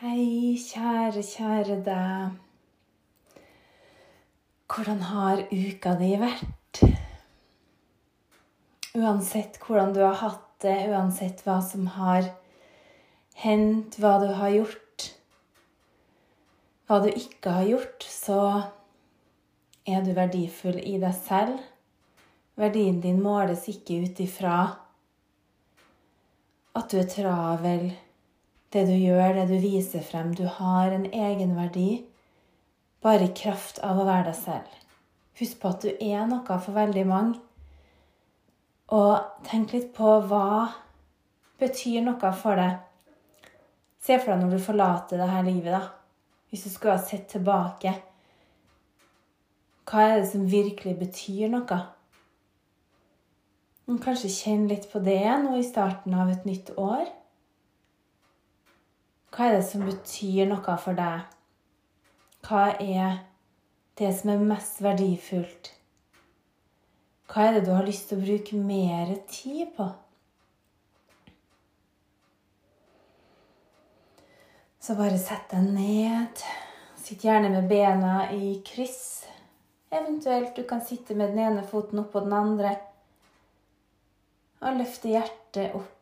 Hei, kjære, kjære deg. Hvordan har uka di vært? Uansett hvordan du har hatt det, uansett hva som har hendt, hva du har gjort, hva du ikke har gjort, så er du verdifull i deg selv. Verdien din måles ikke ut ifra at du er travel, det du gjør, det du viser frem. Du har en egenverdi bare i kraft av å være deg selv. Husk på at du er noe for veldig mange. Og tenk litt på hva betyr noe for deg. Se for deg når du forlater dette livet, da. Hvis du skulle ha sett tilbake. Hva er det som virkelig betyr noe? Kanskje kjenn litt på det nå i starten av et nytt år. Hva er det som betyr noe for deg? Hva er det som er mest verdifullt? Hva er det du har lyst til å bruke mer tid på? Så bare sett deg ned. Sitt gjerne med bena i kryss. Eventuelt du kan sitte med den ene foten oppå den andre. Og løfte hjertet opp.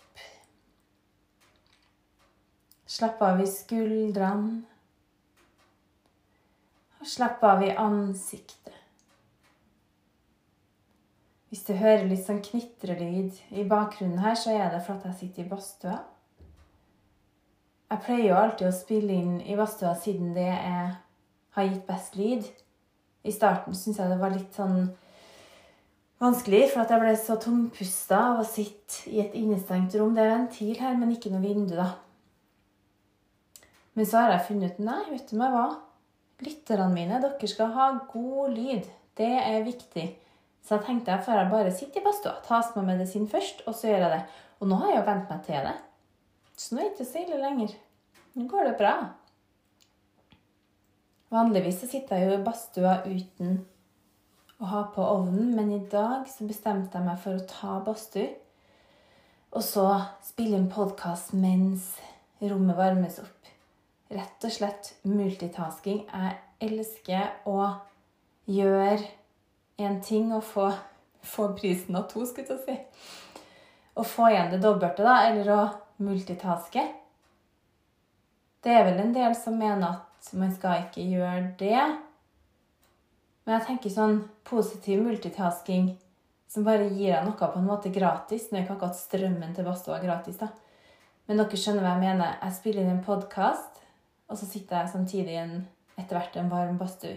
Slapp av i skuldrene. Og slapp av i ansiktet. Hvis du hører litt sånn knitrelyd i bakgrunnen her, så er det fordi jeg sitter i badstua. Jeg pleier jo alltid å spille inn i badstua siden det er, har gitt best lyd. I starten syns jeg det var litt sånn vanskelig, for at jeg ble så tungpusta av å sitte i et innestengt rom. Det er ventil her, men ikke noe vindu, da. Men så har jeg funnet ut Nei, vet du meg hva? Lytterne mine, dere skal ha god lyd. Det er viktig. Så jeg tenkte jeg får jeg bare sitter i badstua, tas med medisin først, og så gjør jeg det. Og nå har jeg jo vent meg til det. Så nå er det ikke så ille lenger. Nå går det bra. Vanligvis så sitter jeg jo i badstua uten å ha på ovnen, men i dag så bestemte jeg meg for å ta badstue. Og så spille en podkast mens rommet varmes opp. Rett og slett multitasking. Jeg elsker å gjøre én ting og få, få, prisen av to, skulle jeg si. Å få igjen det dobbelte, da, eller å multitaske. Det er vel en del som mener at man skal ikke gjøre det. Men jeg tenker sånn positiv multitasking som bare gir deg noe på en måte gratis. Nå er ikke akkurat strømmen til badstua gratis, da. Men dere skjønner hva jeg mener. Jeg spiller inn en podkast, og så sitter jeg samtidig i etter hvert en varm badstue.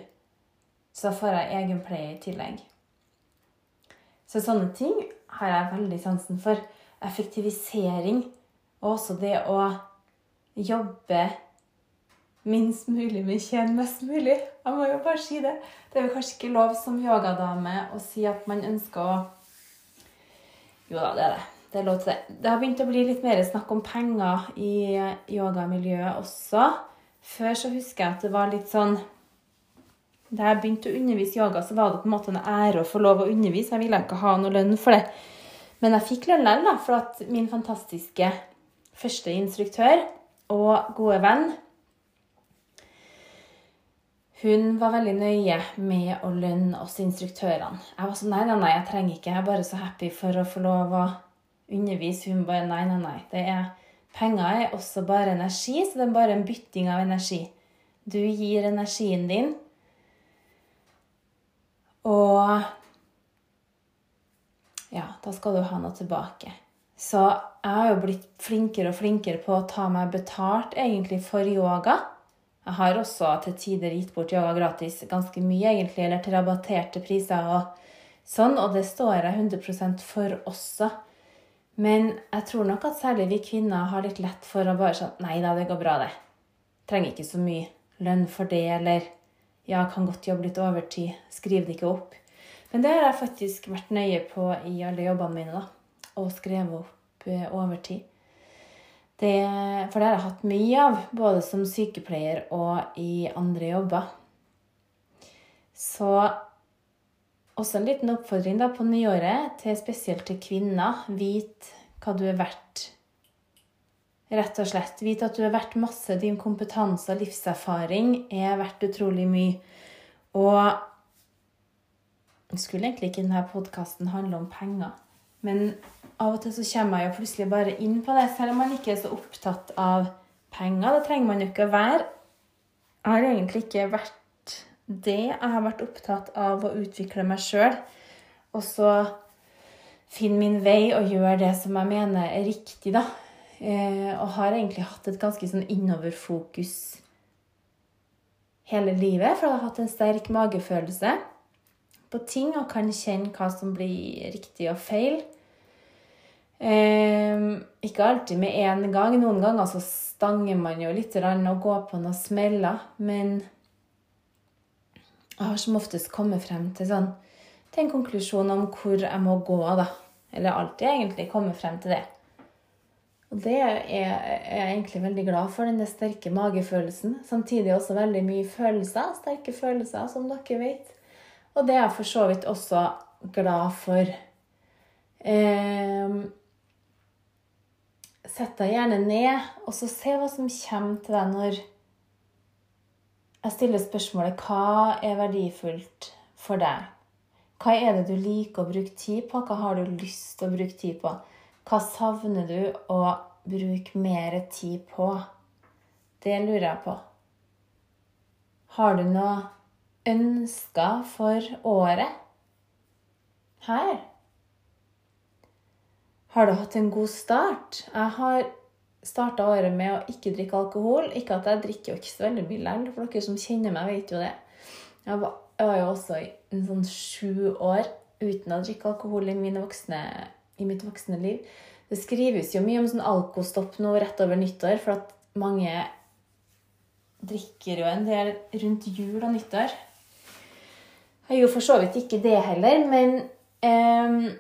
Så da får jeg egen play i tillegg. Så sånne ting har jeg veldig sansen for. Effektivisering og også det å jobbe minst mulig, men tjene mest mulig. Jeg må jo bare si det. Det er vel kanskje ikke lov som yogadame å si at man ønsker å Jo da, det er det. Det er lov til det. Det har begynt å bli litt mer snakk om penger i yogamiljøet også. Før så husker jeg at det var litt sånn Da jeg begynte å undervise yoga, så var det på en måte en ære å få lov å undervise. Jeg ville ikke ha noe lønn for det. Men jeg fikk lønn likevel, for at min fantastiske første instruktør og gode venn hun var veldig nøye med å lønne oss instruktørene. Jeg var sånn nei, nei, nei, jeg trenger ikke. Jeg er bare så happy for å få lov å undervise. Hun bare nei, nei, nei. Det er, penger er også bare energi, så det er bare en bytting av energi. Du gir energien din, og ja, da skal du ha noe tilbake. Så jeg har jo blitt flinkere og flinkere på å ta meg betalt egentlig for yoga. Jeg har også til tider gitt bort yoga gratis ganske mye, egentlig, eller til rabatterte priser og sånn, og det står jeg 100 for også. Men jeg tror nok at særlig vi kvinner har litt lett for å bare sånn Nei da, det går bra, det. Trenger ikke så mye lønn for det, eller ja, kan godt jobbe litt overtid. Skriv det ikke opp. Men det har jeg faktisk vært nøye på i alle jobbene mine, da. Og skrevet opp eh, overtid. Det, for det har jeg hatt mye av, både som sykepleier og i andre jobber. Så også en liten oppfordring da på nyåret, til spesielt til kvinner. Vit hva du er verdt Rett og slett. Vit at du er verdt masse. Din kompetanse og livserfaring er verdt utrolig mye. Og skulle egentlig ikke denne podkasten handle om penger. Men av og til så kommer jeg jo plutselig bare inn på det, selv om man ikke er så opptatt av penger. Det trenger man jo ikke å være. Jeg har egentlig ikke vært det. Jeg har vært opptatt av å utvikle meg sjøl. Og så finne min vei og gjøre det som jeg mener er riktig, da. Eh, og har egentlig hatt et ganske sånn innoverfokus hele livet, for jeg har hatt en sterk magefølelse på ting og kan kjenne hva som blir riktig og feil. Eh, ikke alltid med en gang. Noen ganger så stanger man jo litt og går på noen smeller. Men jeg har som oftest kommet frem til, sånn, til en konklusjon om hvor jeg må gå. da. Eller alltid egentlig kommet frem til det. Og det er jeg egentlig veldig glad for, den sterke magefølelsen. Samtidig også veldig mye følelser, sterke følelser, som dere vet. Og det er jeg for så vidt også glad for. Eh, Sett deg gjerne ned, og så se hva som kommer til deg når jeg stiller spørsmålet hva er verdifullt for deg? Hva er det du liker å bruke tid på? Hva har du lyst til å bruke tid på? Hva savner du å bruke mer tid på? Det lurer jeg på. Har du noe ønsker for året? Her? Har du hatt en god start? Jeg har starta året med å ikke drikke alkohol. Ikke at jeg drikker jo ikke så veldig mye likevel, for dere som kjenner meg, vet jo det. Jeg var, jeg var jo også i en sånn sju år uten å drikke alkohol i voksne i mitt voksne liv. Det skrives jo mye om sånn alkostopp nå rett over nyttår, for at mange drikker jo en del rundt jul og nyttår. Jeg gjorde for så vidt ikke det heller, men eh,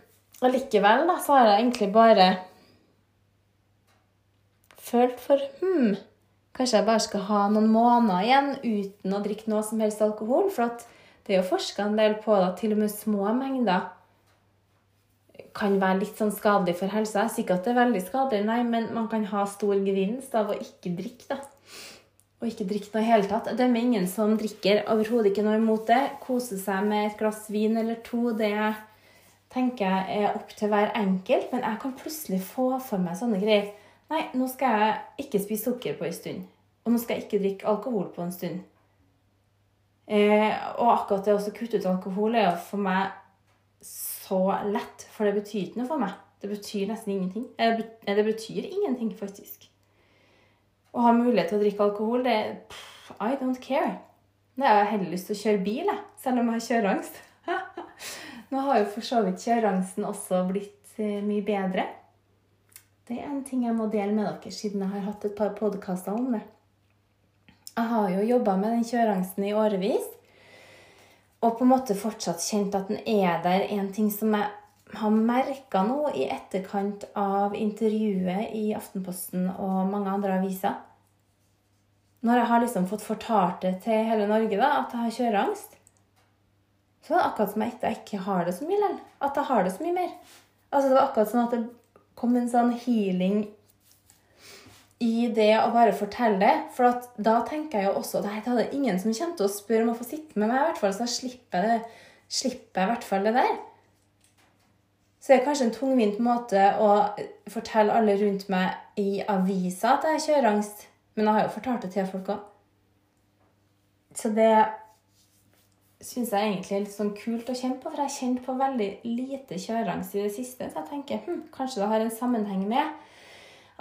allikevel da, så har jeg egentlig bare følt for Hm, kanskje jeg bare skal ha noen måneder igjen uten å drikke noe som helst alkohol? For det er jo forska en del på det, til og med små mengder kan være litt sånn skadelig for helsa. Jeg sier ikke at det er veldig skadelig, nei, men man kan ha stor gevinst av å ikke drikke. da. Og ikke drikke noe i hele tatt. Jeg dømmer ingen som drikker. Overhodet ikke noe imot det. Kose seg med et glass vin eller to. Det tenker jeg er opp til hver enkelt. Men jeg kan plutselig få for meg sånne greier. Nei, nå skal jeg ikke spise sukker på en stund. Og nå skal jeg ikke drikke alkohol på en stund. Eh, og akkurat det å kutte ut alkohol er for meg så lett, for det betyr ikke noe for meg. Det betyr nesten ingenting. Det betyr ingenting, faktisk. Å ha mulighet til å drikke alkohol, det er I don't care. Nå har jeg heller lyst til å kjøre bil, jeg, selv om jeg har kjøreangst. Nå har jo for så vidt kjøreangsten også blitt eh, mye bedre. Det er en ting jeg må dele med dere, siden jeg har hatt et par podkaster om det. Jeg har jo jobba med den kjøreangsten i årevis og på en måte fortsatt kjent at den er der. En ting som jeg har merka nå i etterkant av intervjuet i Aftenposten og mange andre aviser Når jeg har liksom fått fortalt det til hele Norge da, at jeg har kjøreangst, så var det akkurat som jeg ikke har det så mye likevel. At jeg har det så mye mer. Altså Det var akkurat sånn at det kom en sånn healing i det å bare fortelle det. For da tenker jeg jo også at det er ingen som kommer til å spørre om å få sitte med meg, i hvert fall, så slipper jeg, det, slipper jeg i hvert fall det der. Så det er kanskje en tungvint måte å fortelle alle rundt meg i avisa at jeg kjører angst. Men jeg har jo fortalt det til folk òg. Så det syns jeg egentlig er litt sånn kult å kjenne på, for jeg har kjent på veldig lite kjøreangst i det siste. Så jeg tenker hm, kanskje det har en sammenheng med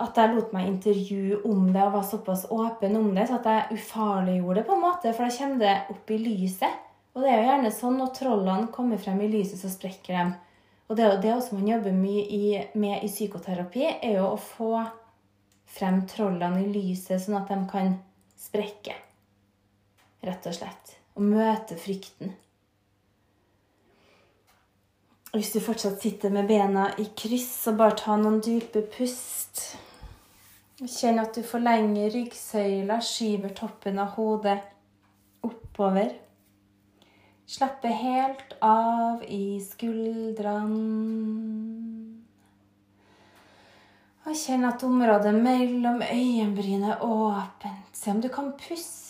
at jeg lot meg intervjue om det og var såpass åpen om det, så at jeg ufarliggjorde det på en måte, for da kommer det opp i lyset. Og det er jo gjerne sånn når trollene kommer frem i lyset, så sprekker de. Og det er det også man jobber mye i, med i psykoterapi, er jo å få frem trollene i lyset, sånn at de kan sprekke. Rett og slett. Og møte frykten. Hvis du fortsatt sitter med bena i kryss, så bare ta noen dype pust. Kjenn at du forlenger ryggsøyla, skyver toppen av hodet oppover. Slappe helt av i skuldrene. Og kjenn at området mellom øyenbrynene er åpent. Se om du kan puste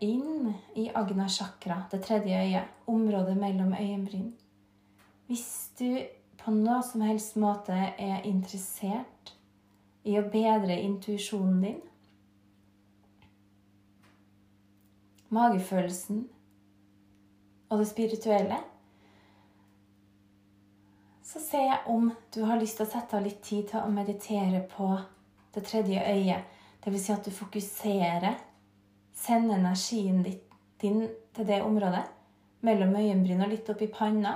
inn i Agna chakra, det tredje øyet. Området mellom øyenbryn. Hvis du på noe som helst måte er interessert i å bedre intuisjonen din, magefølelsen og det spirituelle, så ser jeg om du har lyst til å sette av litt tid til å meditere på det tredje øyet. Dvs. Si at du fokuserer, sender energien din til det området mellom øyenbryn og litt opp i panna.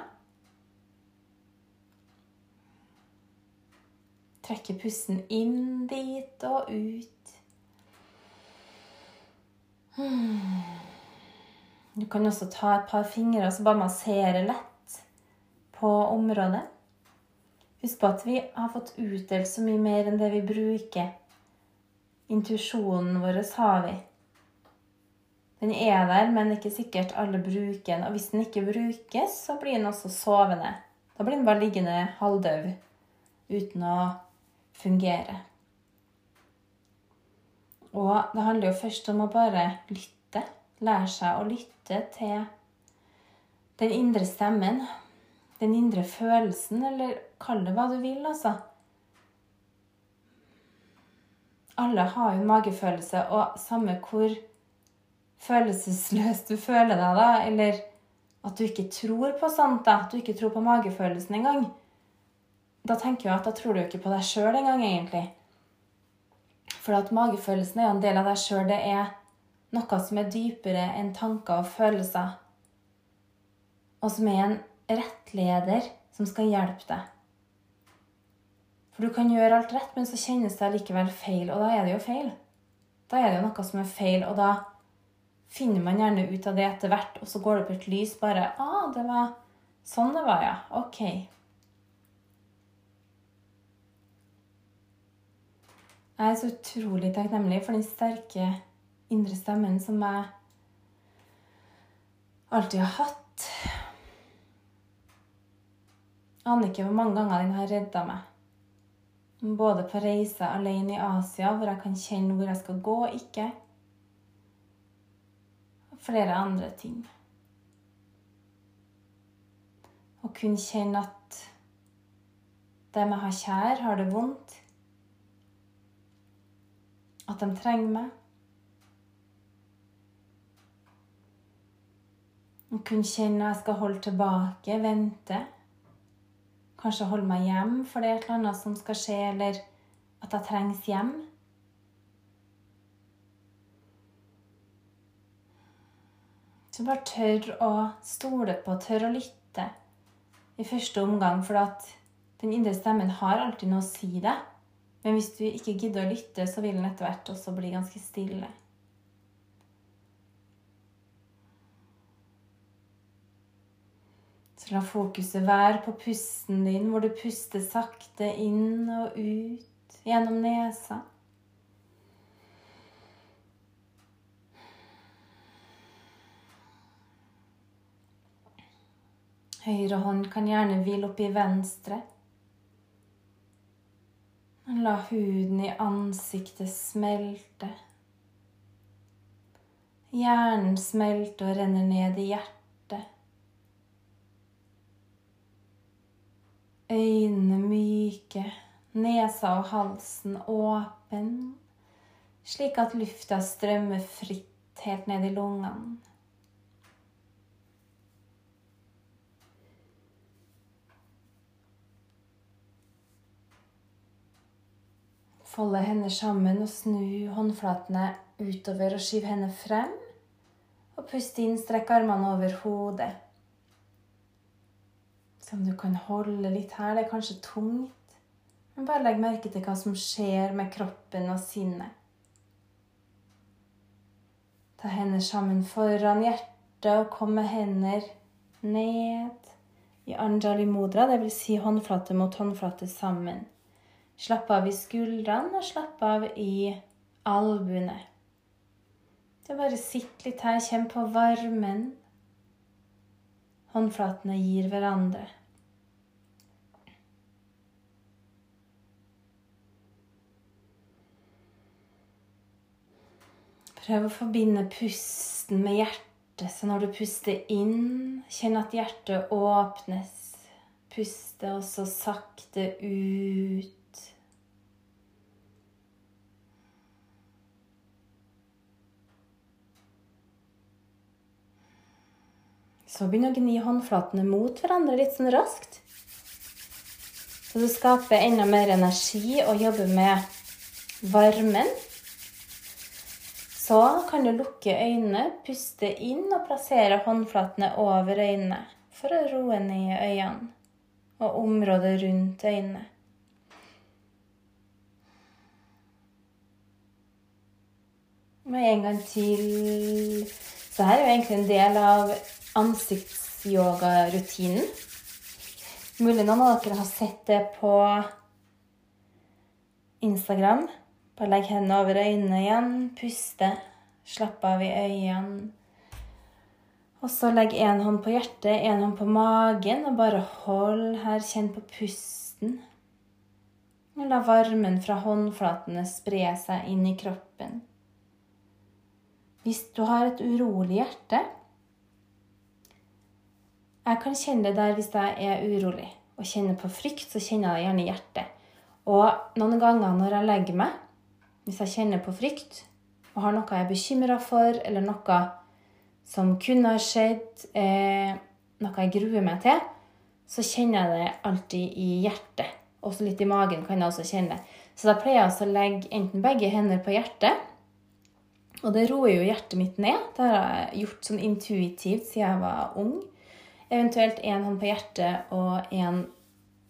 Trekker pusten inn dit og ut. Du kan også ta et par fingre og så bare massere lett på området. Husk på at vi har fått utdelt så mye mer enn det vi bruker. Intuisjonen vår har vi. Den er der, men ikke sikkert alle bruker den. Og hvis den ikke brukes, så blir den også sovende. Da blir den bare liggende halvdøv uten å fungere. Og det handler jo først om å bare lytte. Lære seg å lytte til den indre stemmen. Den indre følelsen, eller kall det hva du vil, altså. Alle har jo magefølelse, og samme hvor følelsesløst du føler deg, da, eller at du ikke tror på sånt, da, at du ikke tror på magefølelsen engang, da tenker jeg at da tror du ikke på deg sjøl engang, egentlig. For at magefølelsen er jo en del av deg sjøl. Det er noe som er dypere enn tanker og følelser. Og som er en rettleder som skal hjelpe deg. For du kan gjøre alt rett, men så kjennes det likevel feil. Og da er det jo feil. Da er det jo noe som er feil, og da finner man gjerne ut av det etter hvert, og så går det opp et lys bare ah, det var sånn det var, ja. Ok. Jeg er så utrolig takknemlig for den sterke indre stemmen som jeg alltid har hatt. Jeg aner ikke hvor mange ganger den har redda meg. Både på reise alene i Asia, hvor jeg kan kjenne hvor jeg skal gå ikke. Flere andre ting. Å kunne kjenne at dem jeg har kjær, har det vondt at de trenger meg. Å kunne kjenne at jeg skal holde tilbake, vente. Kanskje holde meg hjem for det er et eller annet som skal skje, eller at jeg trengs hjem. Så bare tør å stole på, tør å lytte i første omgang, for at den indre stemmen har alltid noe å si deg. Men hvis du ikke gidder å lytte, så vil den etter hvert også bli ganske stille. Så la fokuset være på pusten din, hvor du puster sakte inn og ut gjennom nesa. Høyre hånd kan gjerne hvile oppi venstre. La huden i ansiktet smelte. Hjernen smelter og renner ned i hjertet. Øynene myke, nesa og halsen åpen, slik at lufta strømmer fritt helt ned i lungene. Folde hender sammen og snu håndflatene utover og skyv hendene frem. Og pust inn, strekk armene over hodet. Se om du kan holde litt her. Det er kanskje tungt. Men bare legg merke til hva som skjer med kroppen og sinnet. Ta hendene sammen foran hjertet og kom med hender ned i anjali mudra, dvs. Si håndflate mot håndflate sammen. Slapp av i skuldrene og slapp av i albuene. Så bare sitt litt her, kjenn på varmen. Håndflatene gir hverandre. Prøv å forbinde pusten med hjertet. Så når du puster inn, kjenn at hjertet åpnes. Puste også sakte ut. Så begynn å gni håndflatene mot hverandre litt sånn raskt. Så du skaper enda mer energi og jobber med varmen. Så kan du lukke øynene, puste inn og plassere håndflatene over øynene for å roe ned øynene og området rundt øynene. Og en gang til. Så her er jo egentlig en del av ansiktsyogarutinen. Mulig noen av dere har sett det på Instagram. Bare legg hendene over øynene igjen, puste, slapp av i øynene. Og så legg én hånd på hjertet, én hånd på magen, og bare hold her. Kjenn på pusten. La varmen fra håndflatene spre seg inn i kroppen. Hvis du har et urolig hjerte, jeg kan kjenne det der hvis jeg er urolig og kjenner på frykt, så kjenner jeg det gjerne i hjertet. Og noen ganger når jeg legger meg, hvis jeg kjenner på frykt og har noe jeg er bekymra for, eller noe som kunne ha skjedd, eh, noe jeg gruer meg til, så kjenner jeg det alltid i hjertet. Også litt i magen kan jeg også kjenne det. Så da pleier jeg å legge enten begge hender på hjertet. Og det roer jo hjertet mitt ned. Det har jeg gjort sånn intuitivt siden jeg var ung. Eventuelt én hånd på hjertet og én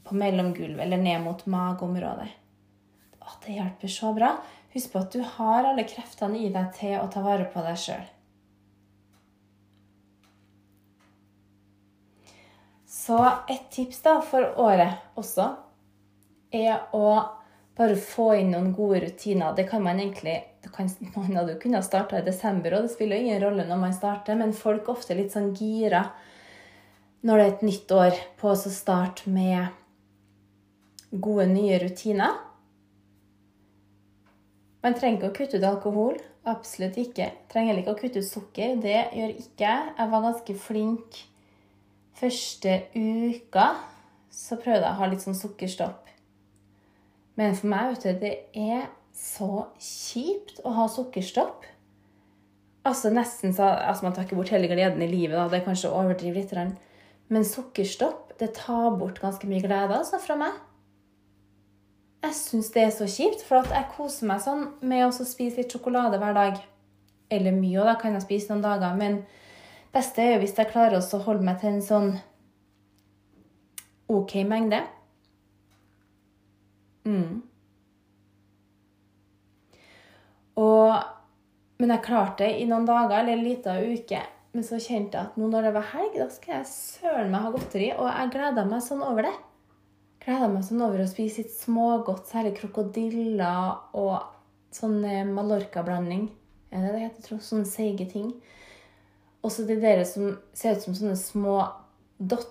på mellomgulvet eller ned mot mageområdet. Å, det hjelper så bra. Husk på at du har alle kreftene i deg til å ta vare på deg sjøl. Så et tips da for året også er å bare få inn noen gode rutiner. Det kan man egentlig det kan, Man hadde jo kunnet starta i desember, og det spiller ingen rolle når man starter, men folk er ofte litt sånn gira når det er et nytt år, på å starte med gode, nye rutiner. Man trenger ikke å kutte ut alkohol. Absolutt ikke. Trenger ikke å kutte ut sukker. Det gjør ikke jeg. Jeg var ganske flink første uka. Så prøvde jeg å ha litt sånn sukkerstopp. Men for meg, vet du, det er så kjipt å ha sukkerstopp. Altså nesten så altså Man tar ikke bort hele gleden i livet, da. Det er kanskje å overdrive litt. Men sukkerstopp det tar bort ganske mye glede altså, fra meg. Jeg syns det er så kjipt, for jeg koser meg sånn med å spise litt sjokolade hver dag. Eller mye, og da kan jeg spise noen dager. Men beste er jo hvis jeg klarer å holde meg til en sånn OK mengde. Mm. Og, men jeg klarte det i noen dager eller en liten uke. Men så kjente jeg at nå når det var helg, da skal jeg søren meg ha godteri. Og jeg gleda meg sånn over det. Gleda meg sånn over å spise litt smågodt, særlig krokodiller og sånn eh, Mallorca-blanding. Er det det heter? Sånne seige ting. Og så de der som ser ut som sånne små dot,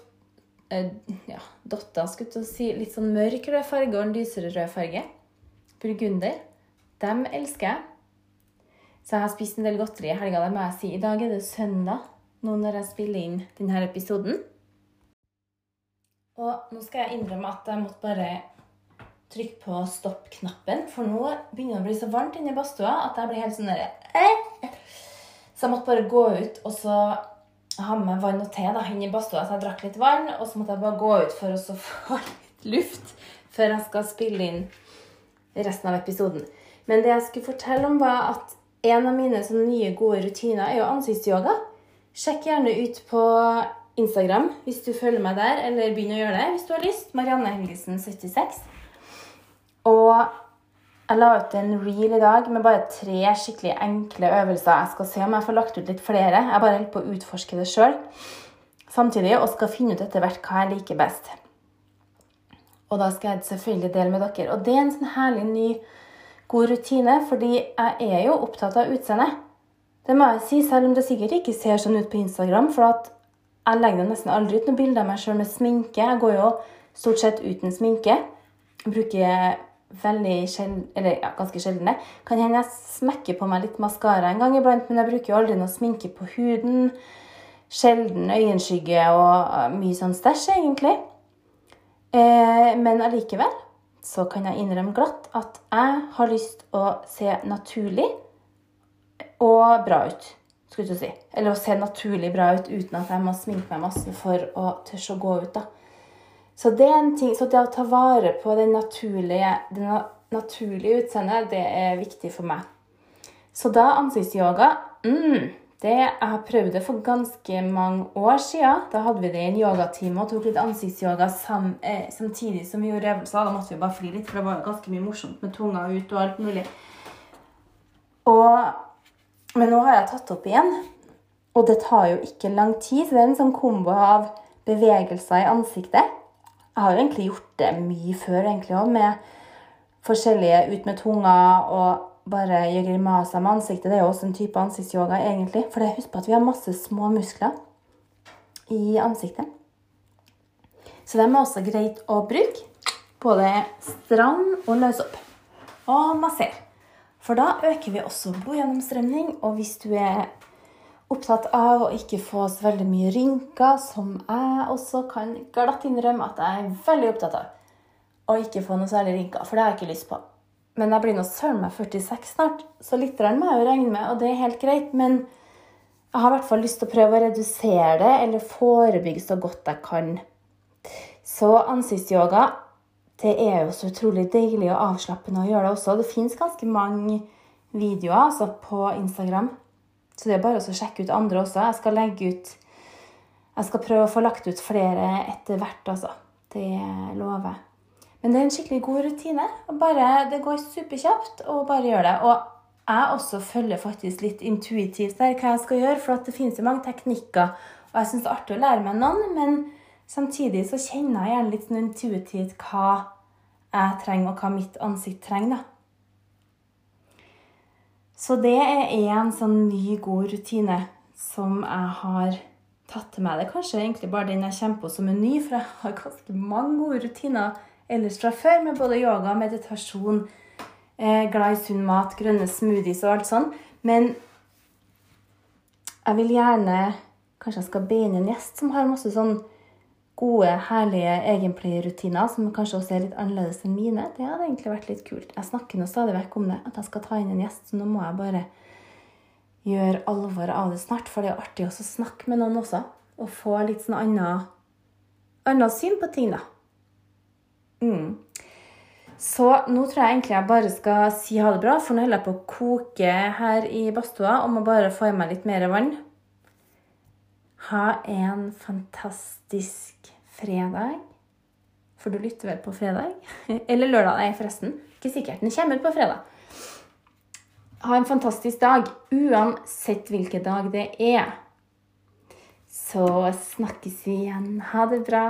eh, ja, dotter, skulle jeg si. Litt sånn mørk rød farge og en lysere rød farge. Burgunder. Dem elsker jeg. Så jeg har spist en del godteri i helga. Det må jeg si. I dag er det søndag, nå når jeg spiller inn denne episoden. Og nå skal jeg innrømme at jeg måtte bare trykke på stopp-knappen, for nå begynner det å bli så varmt inne i badstua at jeg blir helt sånn derre. Så jeg måtte bare gå ut og så ha med meg vann og te da, inn i badstua. Så jeg drakk litt vann, og så måtte jeg bare gå ut for å få litt luft før jeg skal spille inn resten av episoden. Men det jeg skulle fortelle om, var at en av mine nye, gode rutiner er jo ansiktsyoga. Sjekk gjerne ut på Instagram hvis du følger meg der, eller begynn å gjøre det hvis du har lyst. Marianne Helgesen 76. Og jeg la ut en reel i dag med bare tre skikkelig enkle øvelser. Jeg skal se om jeg får lagt ut litt flere. Jeg bare holder på å utforske det sjøl samtidig og skal finne ut etter hvert hva jeg liker best. Og da skal jeg selvfølgelig dele med dere. Og det er en sånn herlig ny god rutine, fordi jeg er jo opptatt av utseendet. Det må jeg si, selv om det sikkert ikke ser sånn ut på Instagram. For jeg legger nesten aldri ut noen bilder av meg sjøl med sminke. Jeg går jo stort sett uten sminke. Jeg bruker veldig sjelden, eller ja, ganske sjeldne. Kan hende jeg smekker på meg litt maskara en gang iblant, men jeg bruker jo aldri noe sminke på huden. Sjelden øyenskygge og mye sånn stæsj, egentlig. Eh, men allikevel så kan jeg innrømme glatt at jeg har lyst å se naturlig og bra ut. Skulle du si. Eller å se naturlig bra ut uten at jeg må sminke meg masse for å tørre å gå ut. da. Så det er en ting, så det å ta vare på det naturlige, det naturlige utseendet, det er viktig for meg. Så da ansiktsyoga mm, det, Jeg har prøvd det for ganske mange år siden. Da hadde vi det i en yogatime og tok litt ansiktsyoga sam, eh, samtidig som vi gjorde øvelser. Da måtte vi bare fly litt, for det var ganske mye morsomt med tunga ut og alt mulig. Og, men nå har jeg tatt opp igjen, og det tar jo ikke lang tid. Så det er en sånn kombo av bevegelser i ansiktet. Jeg har jo egentlig gjort det mye før, egentlig òg, med forskjellige ut med tunga og bare gjør grimaser med ansiktet. Det er jo også en type ansiktsyoga, egentlig. For det, husk på at vi har masse små muskler i ansiktet. Så dem er også greit å bruke. Både stram og løs opp. Og masser. For da øker vi også blodgjennomstrømning. Og hvis du er opptatt av å ikke få så veldig mye rynker, som jeg også kan glatt innrømme at jeg er veldig opptatt av, å ikke få noe særlig rynker, for det har jeg ikke lyst på. Men jeg blir nå søren meg 46 snart, så litt må jeg jo regne med, og det er helt greit. Men jeg har i hvert fall lyst til å prøve å redusere det, eller forebygge så godt jeg kan. Så ansiktsyoga det er jo så utrolig deilig og avslappende å gjøre det også. Det fins ganske mange videoer altså, på Instagram, så det er bare å sjekke ut andre også. Jeg skal legge ut Jeg skal prøve å få lagt ut flere etter hvert, altså. Det lover jeg. Men det er en skikkelig god rutine. Bare, det går superkjapt å bare gjøre det. Og jeg også følger faktisk litt intuitivt der hva jeg skal gjøre, for det finnes jo mange teknikker. Og jeg syns det er artig å lære meg noen, men samtidig så kjenner jeg gjerne litt sånn intuitivt hva jeg trenger, og hva mitt ansikt trenger. da. Så det er en sånn ny, god rutine som jeg har tatt til meg. Det er kanskje egentlig bare den jeg kommer på som er ny, for jeg har ganske mange gode rutiner ellers fra før, med både yoga, meditasjon, eh, glad i sunn mat, grønne smoothies og alt sånn. Men jeg vil gjerne Kanskje jeg skal be inn en gjest som har masse sånn gode, herlige egenpleierrutiner som kanskje også er litt annerledes enn mine. Det hadde egentlig vært litt kult. Jeg snakker nå stadig vekk om det, at jeg skal ta inn en gjest, så nå må jeg bare gjøre alvor av det snart. For det er artig å snakke med noen også, og få litt sånn annet syn på ting, da. Mm. Så nå tror jeg egentlig jeg bare skal si ha det bra, for nå holder jeg på å koke her i badstua og må bare få i meg litt mer vann. Ha en fantastisk fredag. For du lytter vel på fredag? Eller lørdag, nei, forresten. Ikke sikkert. Den kommer ut på fredag. Ha en fantastisk dag, uansett hvilken dag det er. Så snakkes vi igjen. Ha det bra.